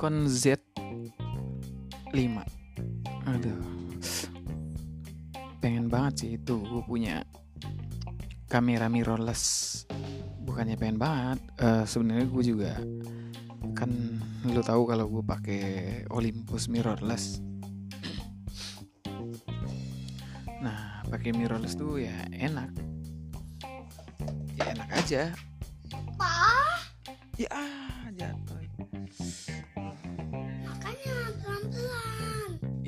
Nikon Z5 aduh. Pengen banget sih itu gue punya kamera mirrorless. Bukannya pengen banget uh, sebenarnya gue juga kan lu tahu kalau gue pakai Olympus mirrorless. Nah pakai mirrorless tuh ya enak. Ya enak aja. Ya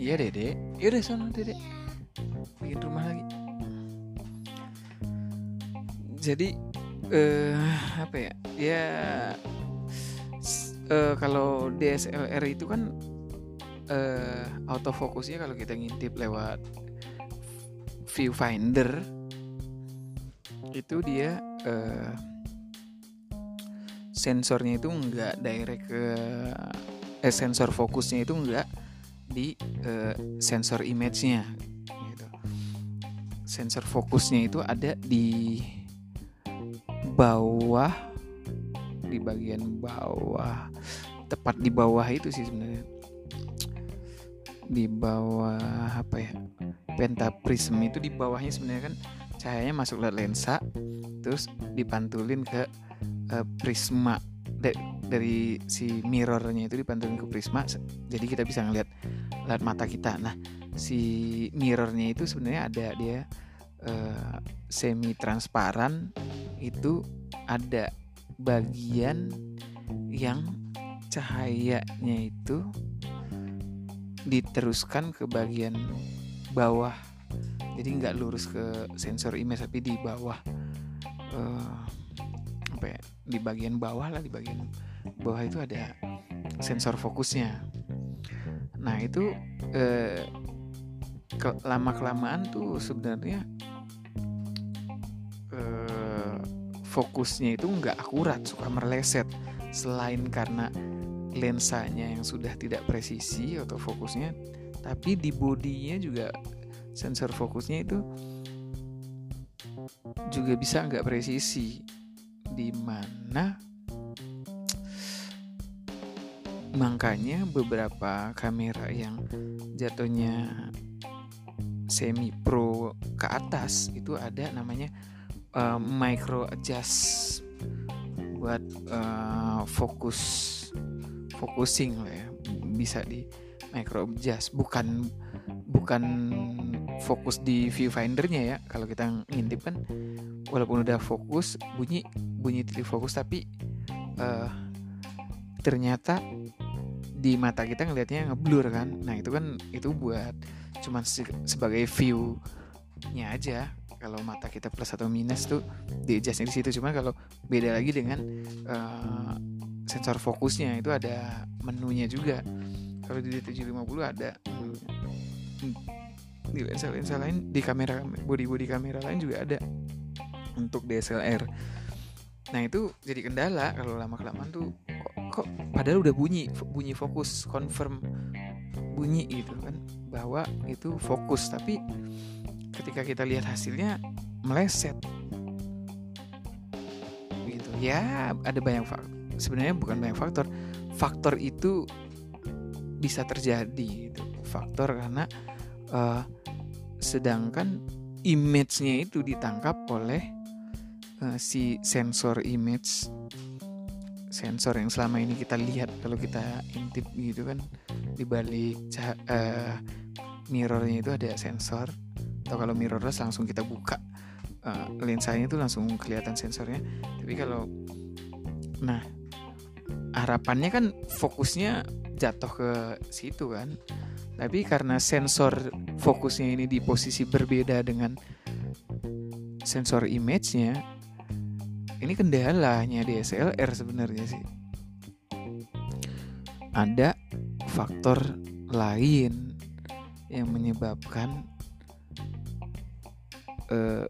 iya dede. Iya udah sana dede. Bikin rumah lagi. Jadi eh apa ya? Ya uh, kalau DSLR itu kan uh, autofokusnya kalau kita ngintip lewat viewfinder itu dia uh, sensornya itu enggak direct ke eh, sensor fokusnya itu enggak di uh, sensor image-nya gitu. Sensor fokusnya itu ada di bawah di bagian bawah tepat di bawah itu sih sebenarnya di bawah apa ya pentaprism itu di bawahnya sebenarnya kan cahayanya masuk lewat lensa terus dipantulin ke uh, prisma de dari si mirrornya itu dipantulin ke prisma jadi kita bisa ngeliat lihat mata kita. Nah si mirrornya itu sebenarnya ada dia uh, semi transparan itu ada bagian yang cahayanya itu diteruskan ke bagian bawah. Jadi nggak lurus ke sensor image tapi di bawah uh, apa ya di bagian bawah lah di bagian bawah itu ada sensor fokusnya nah itu uh, ke, lama kelamaan tuh sebenarnya uh, fokusnya itu nggak akurat suka merleset selain karena lensanya yang sudah tidak presisi atau fokusnya tapi di bodinya juga sensor fokusnya itu juga bisa nggak presisi. Di mana makanya beberapa kamera yang jatuhnya semi pro ke atas itu ada namanya uh, micro adjust buat uh, fokus focusing lah ya bisa di micro adjust. Bukan bukan fokus di viewfindernya ya kalau kita ngintip kan walaupun udah fokus bunyi bunyi titik fokus tapi uh, ternyata di mata kita ngelihatnya ngeblur kan. Nah itu kan itu buat cuman se sebagai view nya aja. Kalau mata kita plus atau minus tuh di adjustnya di situ. Cuma kalau beda lagi dengan uh, sensor fokusnya itu ada menunya juga. Kalau di D750 ada di lensa-lensa lain di kamera body-body kamera lain juga ada untuk DSLR nah itu jadi kendala kalau lama kelamaan tuh kok, padahal udah bunyi bunyi fokus confirm bunyi gitu kan. Bahwa itu fokus tapi ketika kita lihat hasilnya meleset. Gitu. Ya ada banyak faktor sebenarnya bukan banyak faktor. Faktor itu bisa terjadi gitu. Faktor karena uh, sedangkan image-nya itu ditangkap oleh uh, si sensor image sensor yang selama ini kita lihat kalau kita intip gitu kan di balik uh, mirrornya itu ada sensor atau kalau mirrorless langsung kita buka. Uh, lensanya itu langsung kelihatan sensornya. Tapi kalau nah harapannya kan fokusnya jatuh ke situ kan. Tapi karena sensor fokusnya ini di posisi berbeda dengan sensor image-nya ini kendalanya DSLR sebenarnya sih. Ada faktor lain yang menyebabkan uh,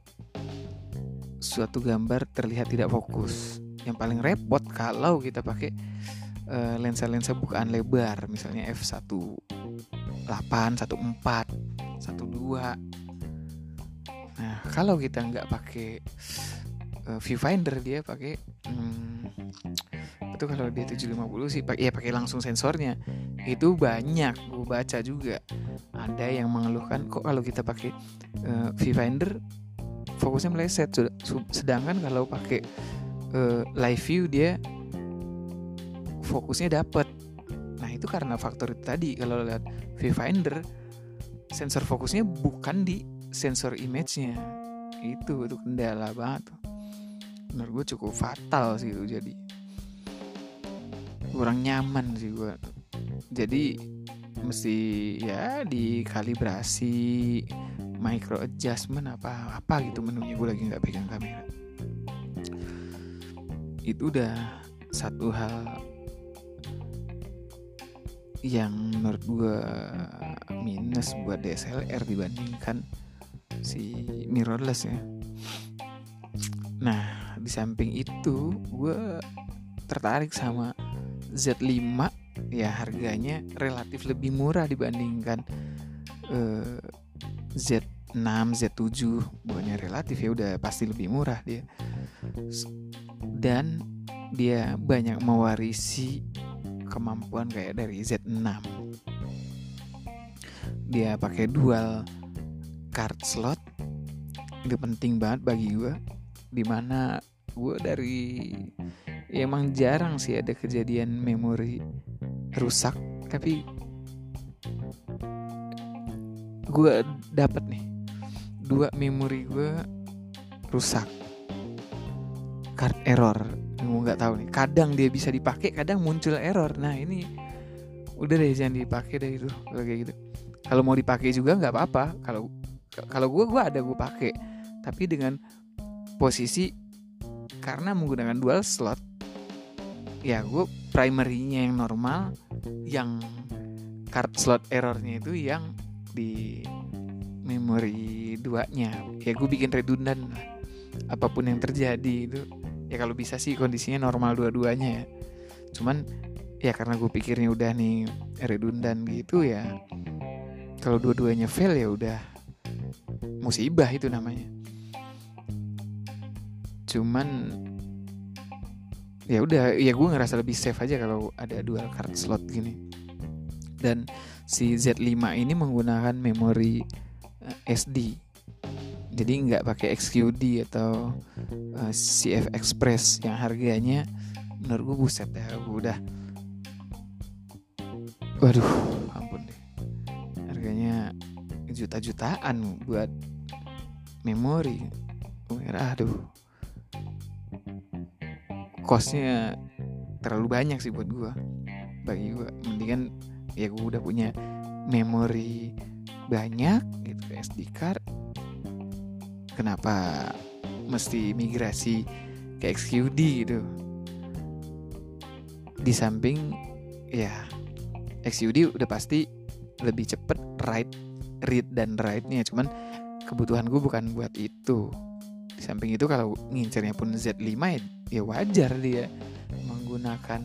suatu gambar terlihat tidak fokus. Yang paling repot kalau kita pakai uh, lensa-lensa bukaan lebar misalnya f1.8, 1.4, 1.2 nah kalau kita nggak pakai uh, viewfinder dia pakai hmm, itu kalau dia 750 sih ya pakai langsung sensornya. Itu banyak gue baca juga. Ada yang mengeluhkan kok kalau kita pakai uh, viewfinder fokusnya meleset? Sedangkan kalau pakai uh, live view dia fokusnya dapet. Nah itu karena faktor itu tadi. Kalau lihat viewfinder sensor fokusnya bukan di sensor image-nya. Itu itu kendala banget tuh menurut gue cukup fatal sih itu jadi. Kurang nyaman sih gue jadi mesti ya dikalibrasi micro adjustment apa apa gitu menunya gue lagi nggak pegang kamera. Itu udah satu hal yang menurut gue minus buat DSLR dibandingkan si mirrorless ya. Nah di samping itu gue tertarik sama Z5 ya harganya relatif lebih murah dibandingkan uh, Z6, Z7 bukannya relatif ya udah pasti lebih murah dia. Dan dia banyak mewarisi kemampuan kayak dari Z6 dia pakai dual card slot. Itu penting banget bagi gue di mana gue dari ya emang jarang sih ada kejadian memori rusak tapi gue dapat nih dua memori gue rusak. Card error gue nggak tahu nih. Kadang dia bisa dipakai kadang muncul error. Nah ini udah deh jangan dipakai deh itu kayak gitu. Kalau mau dipakai juga nggak apa-apa. Kalau kalau gue gue ada gue pakai. Tapi dengan posisi karena menggunakan dual slot ya gue primarynya yang normal yang card slot errornya itu yang di memori duanya. Ya gue bikin redundant lah apa pun yang terjadi itu. Ya kalau bisa sih kondisinya normal dua-duanya ya. Cuman ya karena gue pikirnya udah nih redundant gitu ya kalau dua-duanya fail ya udah musibah itu namanya cuman ya udah ya gue ngerasa lebih safe aja kalau ada dual card slot gini. Dan si Z5 ini menggunakan memori eh, SD jadi nggak pakai XQD atau uh, eh, CF Express yang harganya menurut gue buset ya gue udah. Waduh ampun deh. Harganya juta-jutaan buat memori. Aduh costnya terlalu banyak sih buat gue bagi gue mendingan ya gue udah punya memori banyak gitu SD card. Kenapa mesti migrasi ke XQD gitu? Di samping ya XQD udah pasti lebih cepet write read dan write-nya. Cuman kebutuhan gue bukan buat itu. Di samping itu kalau ngincernya pun Z5 ya, ya wajar dia menggunakan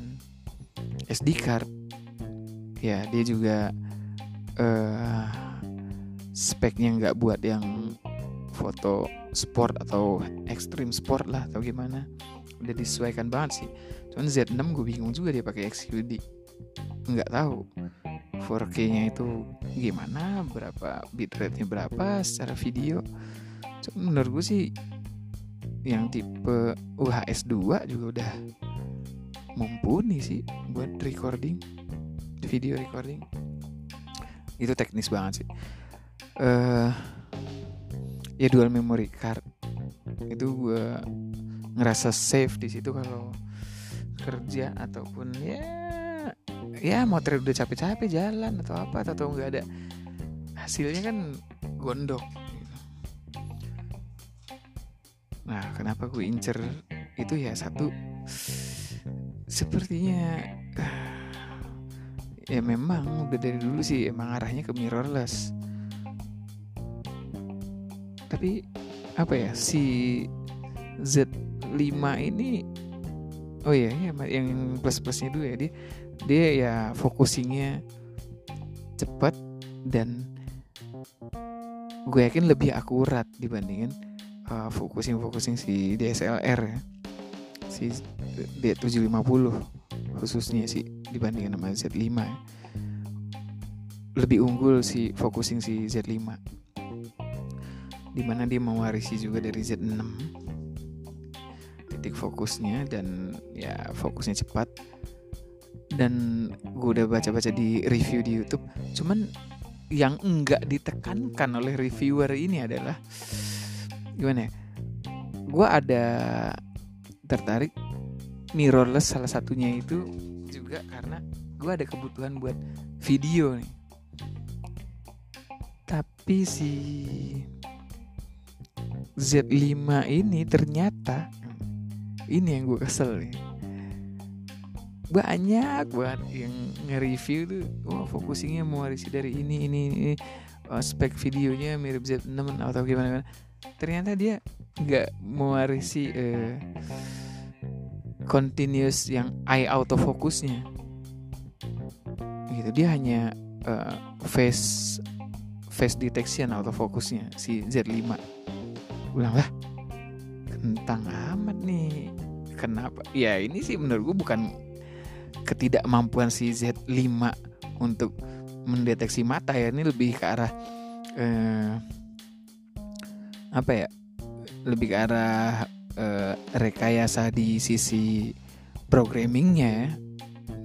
SD card. Ya dia juga uh, speknya nggak buat yang foto sport atau ekstrim sport lah atau gimana. Udah disesuaikan banget sih. Cuman Z6 gue bingung juga dia pakai XQD. Nggak tahu 4K-nya itu gimana, berapa bitrate-nya berapa secara video. Cuman menurut gue sih yang tipe UHS 2 juga udah mumpuni sih buat recording video recording. Itu teknis banget sih. Uh, ya dual memory card. Itu gue ngerasa safe di situ kalau kerja ataupun ya ya motor udah capek-capek jalan atau apa atau nggak ada hasilnya kan gondok Nah, kenapa gue incer itu ya satu sepertinya ya memang udah dari dulu sih emang arahnya ke mirrorless. Tapi apa ya si Z5 ini oh iya ya yang plus plusnya dulu ya dia dia ya focusingnya cepat dan gue yakin lebih akurat dibandingin uh, focusing focusing si DSLR ya. Si D750 khususnya sih dibandingkan sama Z5 ya. lebih unggul si focusing si Z5 di mana dia mewarisi juga dari Z6 titik fokusnya dan ya fokusnya cepat. Dan gue udah baca-baca di review di YouTube. Cuman yang enggak ditekankan oleh reviewer ini adalah gimana ya? Gue ada tertarik mirrorless salah satunya itu juga karena gue ada kebutuhan buat video nih. Tapi si Z5 ini ternyata ini yang gue kesel nih. Banyak banget yang nge-review tuh wah focusingnya mewarisi dari ini ini ini uh, spek videonya mirip Z6 atau gimana, gimana. Ternyata dia nggak mewarisi uh, continuous yang eye autofocusnya gitu dia hanya uh, face face detection autofocusnya si Z5 ulang lah. Kentang amat nih. Kenapa? Ya ini sih menurut gue bukan ketidakmampuan si Z5 untuk mendeteksi mata ya. Ini lebih ke arah eh, apa ya lebih ke arah eh, rekayasa di sisi programmingnya ya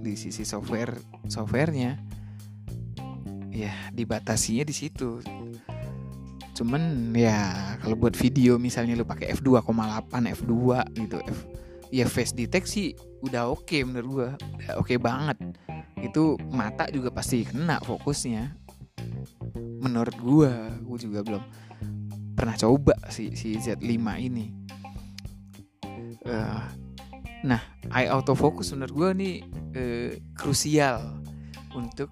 di sisi software softwarenya ya dibatasinya di situ. Cuman ya kalau buat video misalnya lu pakai f2,8 f2 gitu f ya face deteksi udah oke okay menurut gua oke okay banget. Itu mata juga pasti kena fokusnya. Menurut gua gua juga belum pernah coba si si Z5 ini. Uh, nah eye autofocus menurut gua nih uh, krusial untuk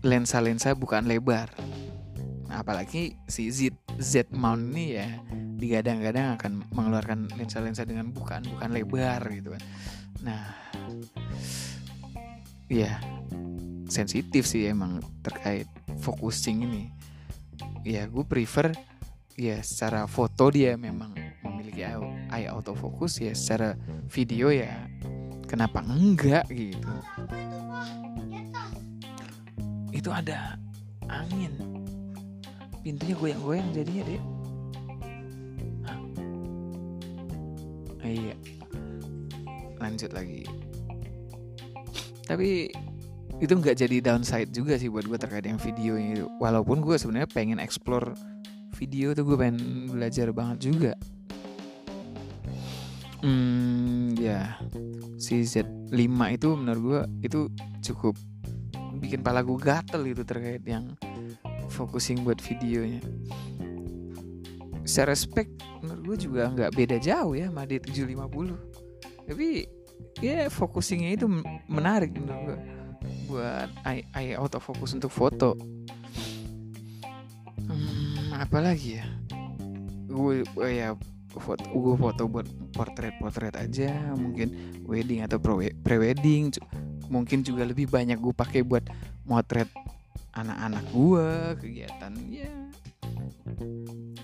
lensa-lensa bukan lebar. Apalagi si Z Z mount ini ya digadang-gadang akan mengeluarkan lensa-lensa dengan bukan bukan lebar gitu kan. Nah ya sensitif sih emang terkait focusing ini. Ya gue prefer ya secara foto dia memang memiliki eye autofocus ya secara video ya kenapa enggak gitu. Itu ada angin. Pintunya goyang-goyang jadinya deh Hah? iya. Lanjut lagi. Tapi itu nggak jadi downside juga sih buat gue terkait yang video itu. Walaupun gue sebenarnya pengen explore video tuh gue pengen belajar banget juga. Hmm ya. Si Z5 itu menurut gue itu cukup bikin pala gue gatel itu terkait yang focusing buat videonya. Secara spek menurut gue juga nggak beda jauh ya sama D750 tapi ya focusingnya itu menarik menurut gue. Buat eye, eye autofocus untuk foto hmm, apalagi ya? Gue oh ya foto gue foto buat portrait-portrait aja mungkin wedding atau pre-wedding mungkin juga lebih banyak gue pakai buat motret anak-anak gue kegiatan ya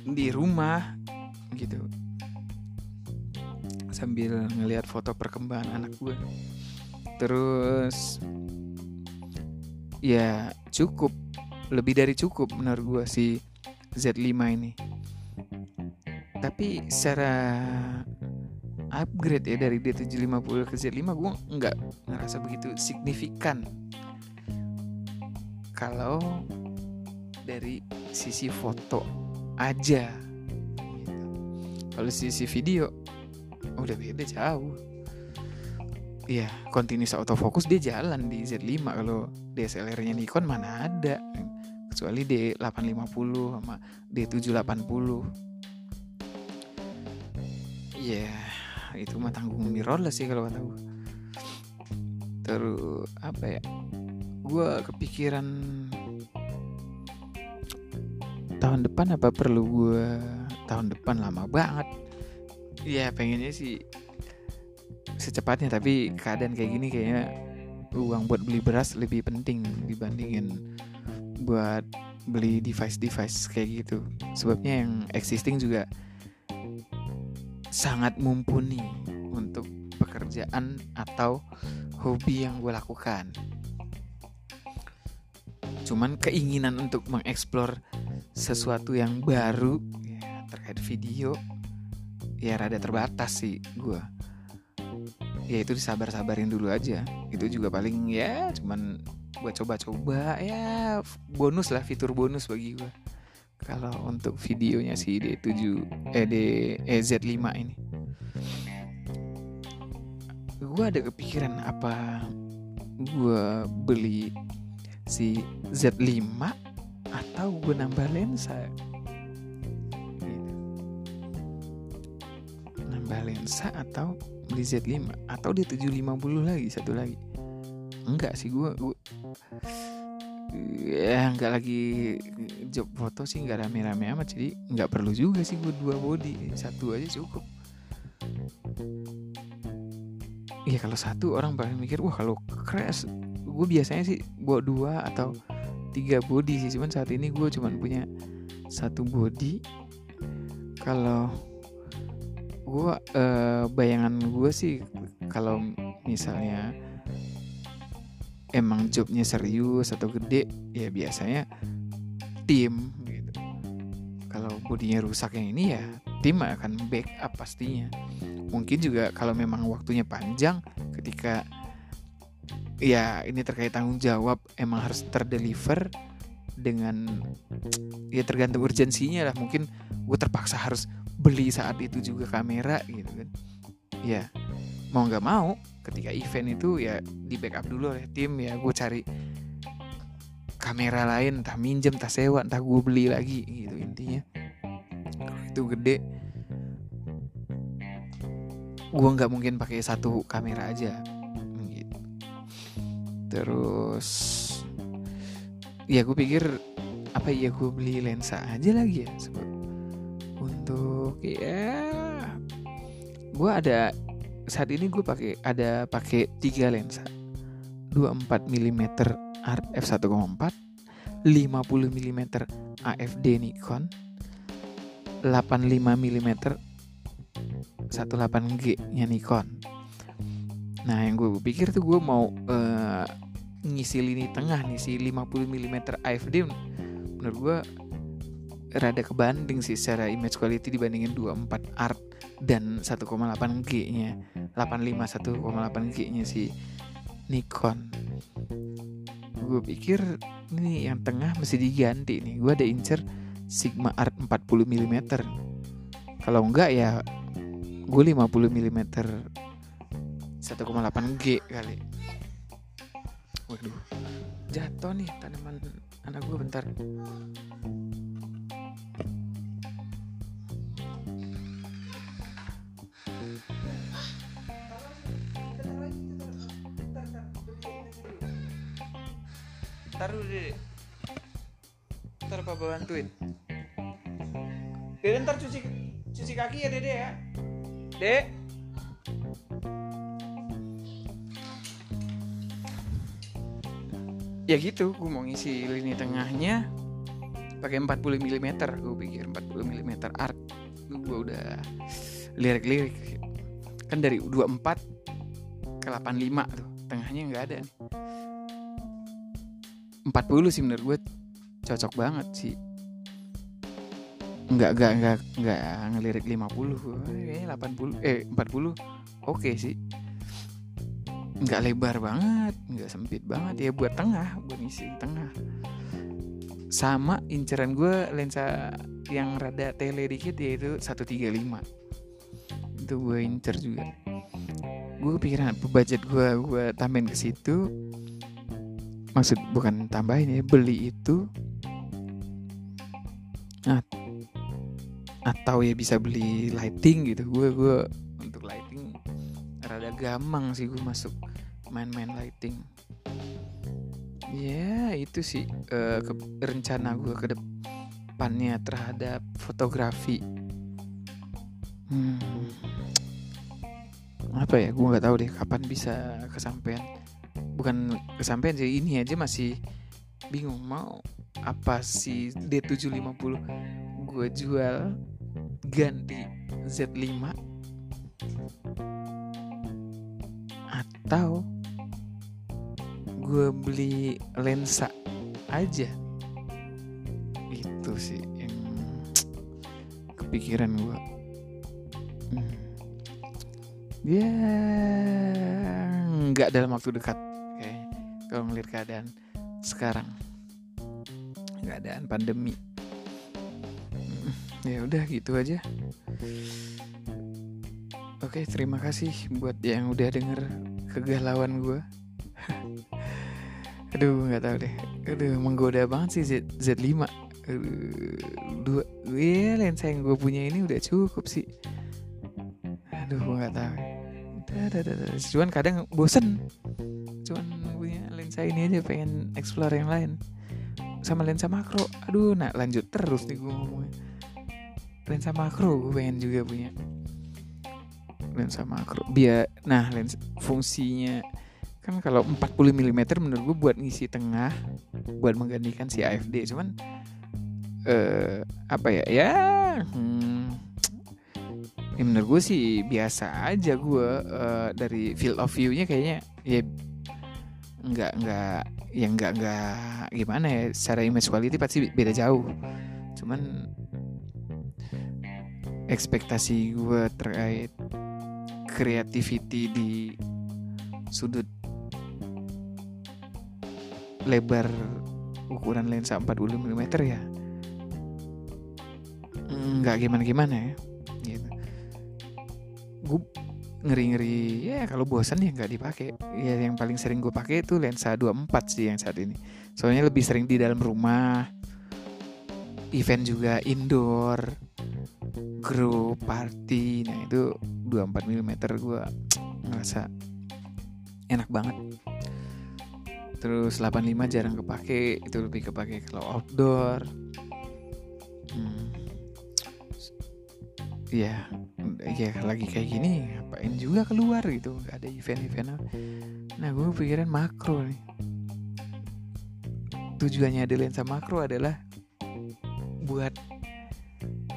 di rumah gitu. Sambil ngelihat foto perkembangan anak gue terus ya cukup. Lebih dari cukup menurut gue si Z5 ini tapi secara upgrade ya dari D750 ke Z5 gue nggak ngerasa begitu signifikan kalau dari sisi foto aja gitu. kalau sisi video udah beda jauh Iya, continuous autofocus dia jalan di Z5 kalau DSLR-nya Nikon mana ada. Kecuali D850 sama D780. Iya, yeah, itu mah tanggung mirrorless sih kalau kata. Terus apa ya? Gue kepikiran tahun depan apa perlu gue tahun depan lama banget. Iya, pengennya sih secepatnya tapi keadaan kayak gini kayaknya uang buat beli beras lebih penting dibandingin buat beli device-device kayak gitu. Sebabnya yang existing juga sangat mumpuni untuk pekerjaan atau hobi yang gue lakukan. Cuman keinginan untuk mengeksplor sesuatu yang baru ya, terkait video ya rada terbatas sih gue ya itu disabar-sabarin dulu aja. Itu juga paling ya cuman buat coba-coba ya bonus lah fitur bonus bagi gue kalau untuk videonya si D7 eh D eh Z5 ini. Gue ada kepikiran apa gue beli si Z5 atau gue nambah lensa? Nambah lensa atau beli Z5 atau di 750 lagi satu lagi? Enggak sih gue gue ya nggak lagi job foto sih nggak rame-rame amat. Jadi nggak perlu juga sih gue dua body satu aja cukup. Iya kalau satu orang paling mikir wah kalau crash. Gue biasanya sih bawa dua atau tiga body sih cuman saat ini gue cuman punya satu body. Kalau gue uh, bayangan gue sih kalau misalnya emang jobnya serius atau gede ya biasanya tim gitu. Kalau bodinya rusak yang ini ya tim akan backup pastinya. Mungkin juga kalau memang waktunya panjang ketika ya ini terkait tanggung jawab emang harus terdeliver dengan ya tergantung urgensinya lah. Mungkin gue terpaksa harus beli saat itu juga kamera gitu kan. Ya mau nggak mau ketika event itu ya di backup dulu oleh tim ya. Gue cari kamera lain entah minjem entah sewa entah gue beli lagi gitu intinya. Kalau itu gede gue nggak mungkin pakai satu kamera aja. Terus ya gue pikir apa ya gue beli lensa aja lagi ya? Untuk ya gue ada saat ini gue pakai ada pakai tiga lensa. 24 mm art f 1.4 50 mm AFD Nikon 85 mm 18G nya Nikon. Nah yang gue pikir tuh gue mau uh, ngisi lini tengah nih si 50 mm AFD menurut gue rada kebanding sih secara image quality dibandingin 24 art dan 1,8 G nya. 85 1,8 G nya si Nikon. Gue pikir ini yang tengah mesti diganti nih. Gue ada incer Sigma Art 40 mm kalau enggak ya gue 50 mm 1,8 G kali. Waduh jatuh nih tanaman anak gue bentar taruh deh ntar papa bantuin Dede ntar cuci cuci kaki ya dede ya. Dek. Ya gitu gue mau ngisi lini tengahnya pakai 40 mm gue pikir 40 mm art gue udah lirik-lirik. Kan dari 24 ke 85 tuh tengahnya nggak ada. nih 40 sih menurut gue cocok banget sih. Nggak nggak nggak nggak ngelirik 50 kayaknya 80 eh 40 oke okay sih. Nggak lebar banget nggak sempit banget. Ya buat tengah buat ngisi tengah. Sama inceran gue lensa yang rada tele dikit yaitu 135 itu gue incer juga. Gue kepikiran apa budget gue gue tambahin ke situ maksud bukan tambahin ya beli itu nah, atau ya bisa beli lighting gitu. Gue gue untuk lighting rada gampang sih gue masuk main-main lighting. Ya itu sih uh, ke, rencana gue ke depannya terhadap fotografi. Hmm, apa ya? Gue nggak tahu deh kapan bisa kesampaian bukan kesampaian sih ini aja masih bingung mau apa sih D750 gue jual ganti Z5 atau gue beli lensa aja? Itu sih yang kepikiran gue hmm. ya nggak dalam waktu dekat kalau ngeliat keadaan sekarang. Keadaan pandemi. Ya udah gitu aja. Oke terima kasih buat yang udah denger kegalauan gue aduh nggak tahu deh. Aduh menggoda banget sih Z Z5 aduh, dua ya lensa yang gue punya ini udah cukup sih. Aduh gue nggak tahu. Cuman kadang bosen lensa ini aja pengen explore yang lain. Sama lensa makro. Aduh nah lanjut terus nih gue ngomongnya. Lensa makro gue pengen juga punya. Lensa makro. Biar nah lensa fungsinya. Kan kalau 40 mm menurut gue buat ngisi tengah buat menggantikan si AFD cuman eh apa ya? Ya hmm, ya menurut gue sih biasa aja gue eh, dari field of view-nya kayaknya. Ya nggak nggak ya nggak nggak gimana ya secara image quality pasti beda jauh. Cuman ekspektasi gue terkait creativity di sudut lebar ukuran lensa 40 mm ya nggak gimana-gimana ya gitu. Gue ngeri-ngeri. Ya kalau bosan ya nggak dipakai. Ya yang paling sering gue pakai itu lensa 24 sih yang saat ini. Soalnya lebih sering di dalam rumah. Event juga indoor. Grup party. Nah itu 24 mm gue ngerasa enak banget. Terus 85 jarang kepake. Itu lebih kepake kalau outdoor ya ya lagi kayak gini ngapain juga keluar gitu nggak ada event-event nah gue pikiran makro nih. Tujuannya ada lensa makro adalah buat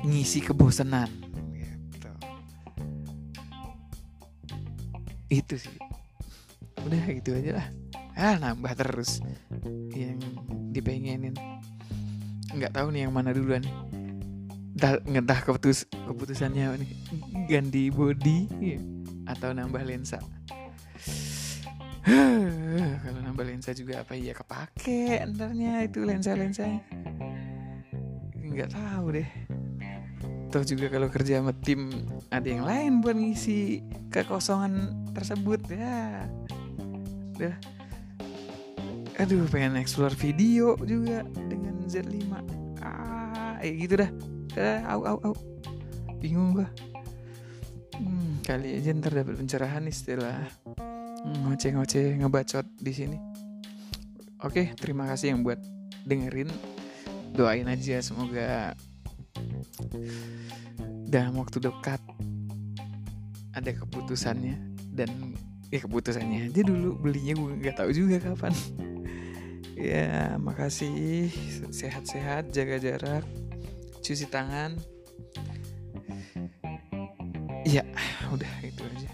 ngisi kebosanan. Gitu. itu sih. Udah gitu aja lah. Ah nambah terus. Yang dipengenin. Nggak tahu nih yang mana duluan entah, entah keputus keputusannya nih ganti body ya, atau nambah lensa. Kalau nambah lensa juga apa iya kepake entarnya itu lensa lensanya nggak tahu deh. Toh juga kalau kerja sama tim ada yang lain buat ngisi kekosongan tersebut ya. Udah. Aduh pengen explore video juga dengan Z5 ah eh gitu dah dah au au au. Bingung gua. Hmm, kali aja ntar dapat pencerahan nih setelah hmm, ngoceh-ngoceh ngebacot di sini. Oke terima kasih yang buat dengerin. Doain aja semoga dalam waktu dekat ada keputusannya dan ya keputusannya aja dulu. Belinya gue nggak tahu juga kapan. Ya makasih. Sehat-sehat jaga jarak cuci tangan. Ya udah itu aja